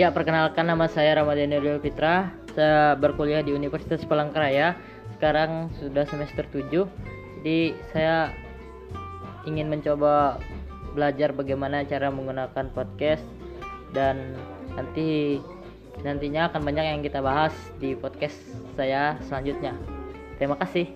Ya, perkenalkan nama saya Ramadhan Rio Fitra. Saya berkuliah di Universitas Palangkaraya. Sekarang sudah semester 7. Jadi saya ingin mencoba belajar bagaimana cara menggunakan podcast dan nanti nantinya akan banyak yang kita bahas di podcast saya selanjutnya. Terima kasih.